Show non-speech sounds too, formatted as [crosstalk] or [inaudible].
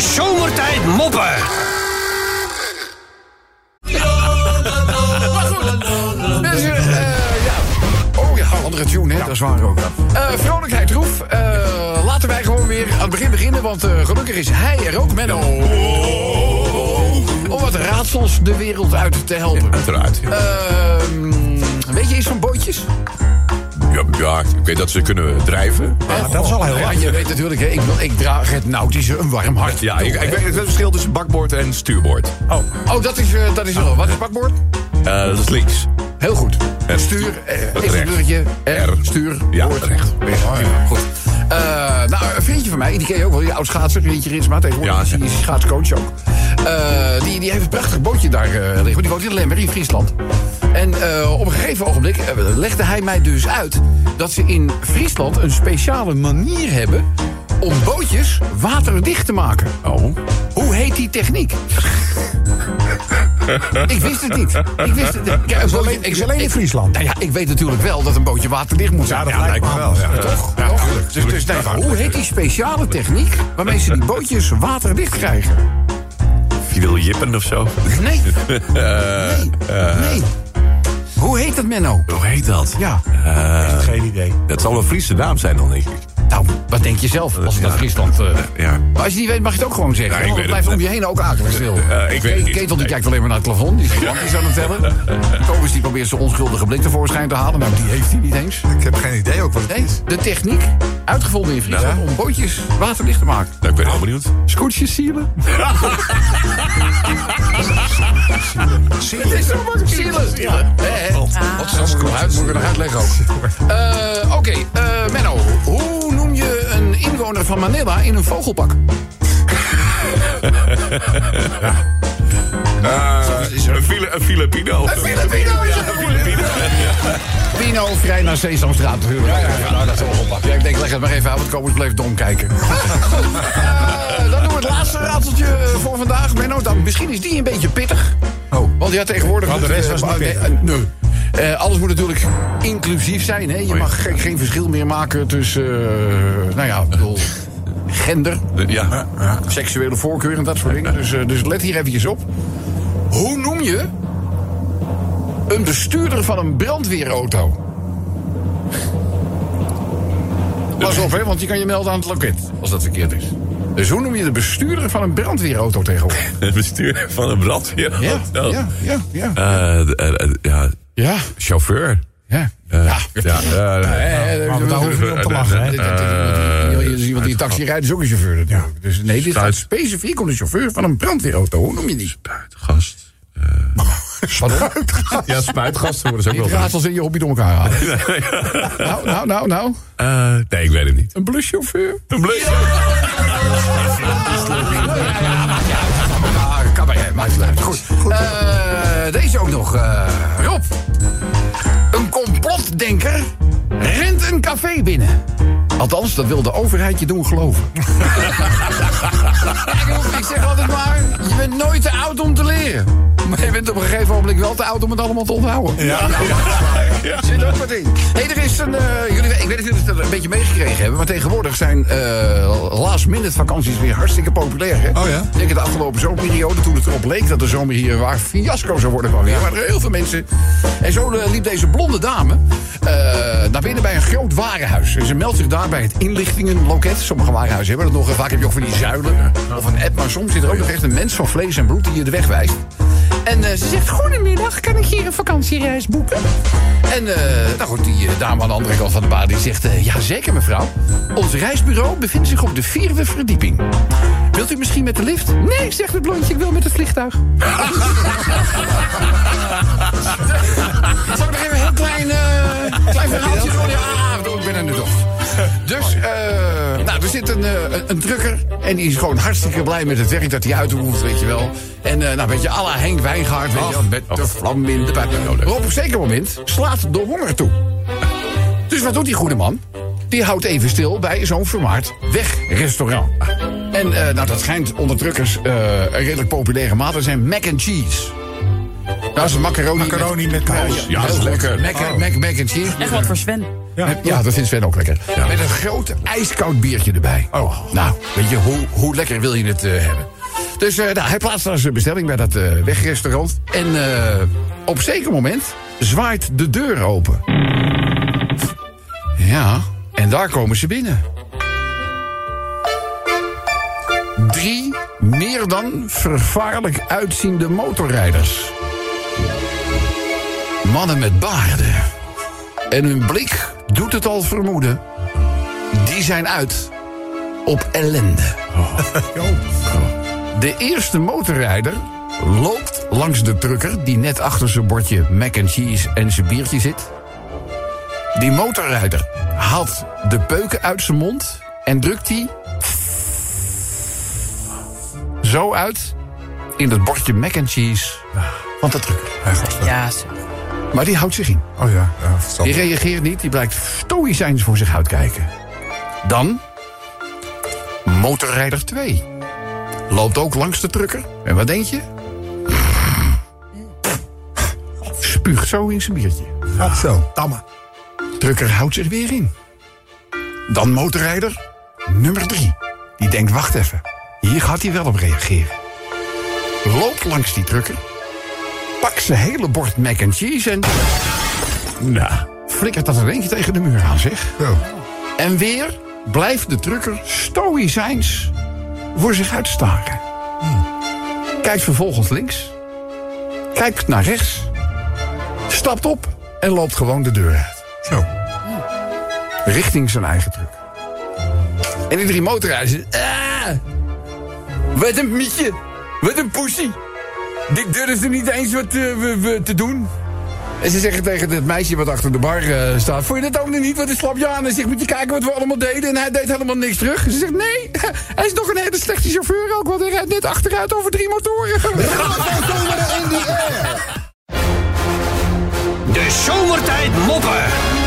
Zomertijd moppen. Mensen, eh, ja. Oh ja, andere tune, hè? Dat is waar ook. Eh vrolijkheid, Roef. Eh, laten wij gewoon weer aan het begin beginnen, want eh, gelukkig is hij er ook, Menno. Om wat raadsels de wereld uit te helpen. Uiteraard. Ehm, weet je iets van bootjes? Ja, ja, ik weet dat ze kunnen drijven. Ja, dat is al heel Ja, je weet natuurlijk, hè, ik, ik draag het nautische een warm hart. Ja, ik, ik weet het verschil tussen bakboord en stuurboord. Oh, dat is, eh, dat is wel. Wat is bakboord? Eh, dat is links. Heel goed. En Stuur, eh, recht. even een bruggetje. R, stuur, Ja, boord. recht. Recht. Goed. Eh, nou, een vriendje van mij, die ken je ook wel, die oud schaatser, Rintje Ritsma, tegenwoordig Ja, is schaatscoach ook. Eh, die, die heeft een prachtig bootje daar eh, liggen, die woont in Lemmer, in Friesland. En eh, op een gegeven ogenblik eh, legde hij mij dus uit... dat ze in Friesland een speciale manier hebben... om bootjes waterdicht te maken. Oh. Hoe heet die techniek? ik wist het niet. Ik wist het niet. Ja, een bootje- ik- alleen in ik- Friesland. Nou ja, ik weet natuurlijk wel dat een bootje waterdicht moet zijn. Ja, dat lijkt me wel. Ja. Toch? Dus, dus nee, hoe heet die speciale techniek waarmee ze die bootjes waterdicht krijgen? Fidel Jippen of zo. Nee. [laughs] Nee. Nee. Hoe heet dat, Menno? Hoe heet dat? Ja. Geen idee. Dat zal een Friese naam zijn dan, denk ik. Nou, wat denk je zelf als ik naar Friesland... eh, Ja. Maar als je niet weet, mag je het ook gewoon zeggen. Ja, ik weet het blijft het. om je heen ook akelig stil. Eh, ik weet het niet. Ketel die Nee. kijkt alleen maar naar het plafond. Die is gigantisch aan het tellen. [laughs] Thomas die probeert zijn onschuldige blik tevoorschijn te halen. Nou, die heeft hij niet eens. Ik heb geen idee ook wat het Nee, is. de techniek, uitgevonden in Friesland, om bootjes waterdicht te maken. Nou, ik ben heel benieuwd. Scootjes zielen. Het is zo makkelijk. Zielen. Ja. Nog nog uitleggen ook. Eh, Oké, eh, Menno. Hoe noem je een inwoner van Manila in een vogelpak? [laughs] een, Fili een Filipino. Een Filipino is het geworden. Pino, vrij naar Sesamstraat natuurlijk. Ja, nou, dat is wel. Ja, ik denk, leg het maar even aan, want Kobus bleef dom kijken. [laughs] Dan doen we het laatste raadseltje voor vandaag. Menno, dan, misschien is die een beetje pittig. Oh. Want ja, tegenwoordig... Want de rest was niet pittig. nee. Eh, alles moet natuurlijk inclusief zijn. Hè? Je mag geen, geen verschil meer maken tussen... eh, nou ja, ik bedoel, [laughs] gender, Ja. seksuele voorkeur en dat soort dingen. Dus, eh, dus let hier eventjes op. Hoe noem je een bestuurder van een brandweerauto? Pas op, hè, want je kan je melden aan het loket als dat verkeerd is. Dus hoe noem je de bestuurder van een brandweerauto tegenwoordig? [laughs] Het bestuur van een brandweer. Ja, Oh. ja, ja, ja. Eh, de- eh, eh, ja, Ja, chauffeur. ja. Eh, Ja. ja. eh, Eh, Maar daar hoef je niet om te lachen, Want die taxi rijdt is ook een chauffeur natuurlijk. Dus nee, dit gaat specifiek om de chauffeur van een brandweerauto. Hoe noem je die? Spuitgast. Wat Ja, spuitgast worden ze ook wel. raadsels in je hobby door elkaar halen. nou, nou, nou, nou. Eh, nee, ik weet het niet. Een bluschauffeur? Een. Ah, kan bij hem. Goed. Eh, deze ook nog. eh, Rob. Complotdenker rent een café binnen. Althans, dat wil de overheid je doen geloven. [laughs] ik zeg altijd maar, je bent nooit te oud om te leren. Maar je bent op een gegeven moment wel te oud om het allemaal te onthouden. Ja, Zit ook wat in. Hé, er is een... eh, jullie, ik weet niet of jullie het een beetje meegekregen hebben... maar tegenwoordig zijn eh last-minute vakanties weer hartstikke populair. Hè? Oh ja? Ik denk de afgelopen zomerperiode, toen het erop leek dat de zomer hier een waar fiasco zou worden, kwam weer. Maar er heel veel mensen. En zo eh, liep deze blonde dame eh, naar binnen bij een groot warenhuis. En ze meldt zich daar bij het inlichtingenloket. Sommige warenhuizen hebben dat nog. Vaak heb je ook van die zuilen of een app. Maar soms zit er ook nog echt een mens van vlees en bloed die je de weg wijst. En eh, ze zegt, goedemiddag, kan ik hier een vakantiereis boeken? En eh, nou die eh, dame aan de andere kant van de baan die zegt... ja, zeker mevrouw. Ons reisbureau bevindt zich op de vierde verdieping. Wilt u misschien met de lift? Nee, zegt het blondje, ik wil met het vliegtuig. [laughs] Zal ik nog even een heel klein, klein verhaaltje doen? Ja, bedoel, ik ben er nu toch. Dus, eh, nou, er zit een, eh, een, een drukker. En die is gewoon hartstikke blij met het werk dat hij uitoefent, weet je wel. En, eh, nou, weet je, à la Henk Wijngaard, weet je wel. Met de vlam in de pijp. Maar op een zeker moment slaat de honger toe. Dus wat doet die goede man? Die houdt even stil bij zo'n vermaard wegrestaurant. En eh, nou, dat schijnt onder drukkers eh, een redelijk populaire maat te zijn. Mac and cheese. Dat is een macaroni, Macaroni met kaas. Ja, dat is lekker. Mac, mac, mac and cheese. Echt wat voor Sven. Ja, ja dat vindt Sven ook lekker. Met een groot ijskoud biertje erbij. Oh. Nou, weet je, hoe, hoe lekker wil je het uh, hebben? Dus uh, nou, hij plaatst daar zijn bestelling bij dat uh, wegrestaurant. En op zeker moment zwaait de deur open. Ja, en daar komen ze binnen. Drie meer dan vervaarlijk uitziende motorrijders. Mannen met baarden. En hun blik doet het al vermoeden. Die zijn uit op ellende. [laughs] De eerste motorrijder loopt langs de trucker... die net achter zijn bordje mac and cheese en zijn biertje zit. Die motorrijder haalt de peuken uit zijn mond... en drukt die zo uit in het bordje mac and cheese van de trucker. Ja, maar die houdt zich in. Oh ja, ja Die reageert niet, die blijkt stoïcijns voor zich uitkijken. Dan motorrijder 2. Loopt ook langs de trucker. En wat denk je? Spuugt zo in zijn biertje. Ja, zo, tamme. Trucker houdt zich weer in. Dan motorrijder nummer 3. Die denkt, wacht even. Hier gaat hij wel op reageren. Loopt langs die trucker. Pakt zijn hele bord mac and cheese en... Nou, flikkert dat er eentje tegen de muur aan, zeg. En weer blijft de trucker stoïcijns voor zich uitstaren. Hmm. Kijkt vervolgens links. Kijkt naar rechts. Stapt op en loopt gewoon de deur uit. Zo. Richting zijn eigen truck. En die drie motorrijders... Ah, wat een mietje. Wat een poesie. Dit durfde niet eens wat uh, we, te doen. En ze zeggen tegen het meisje wat achter de bar uh, staat... Vond je dat ook niet? Wat is slap je aan? En zegt, moet je kijken wat we allemaal deden. En hij deed helemaal niks terug. Ze zegt, nee, [laughs] hij is nog een hele slechte chauffeur ook... want hij rijdt net achteruit over drie motoren. [laughs] De zomertijd moppen.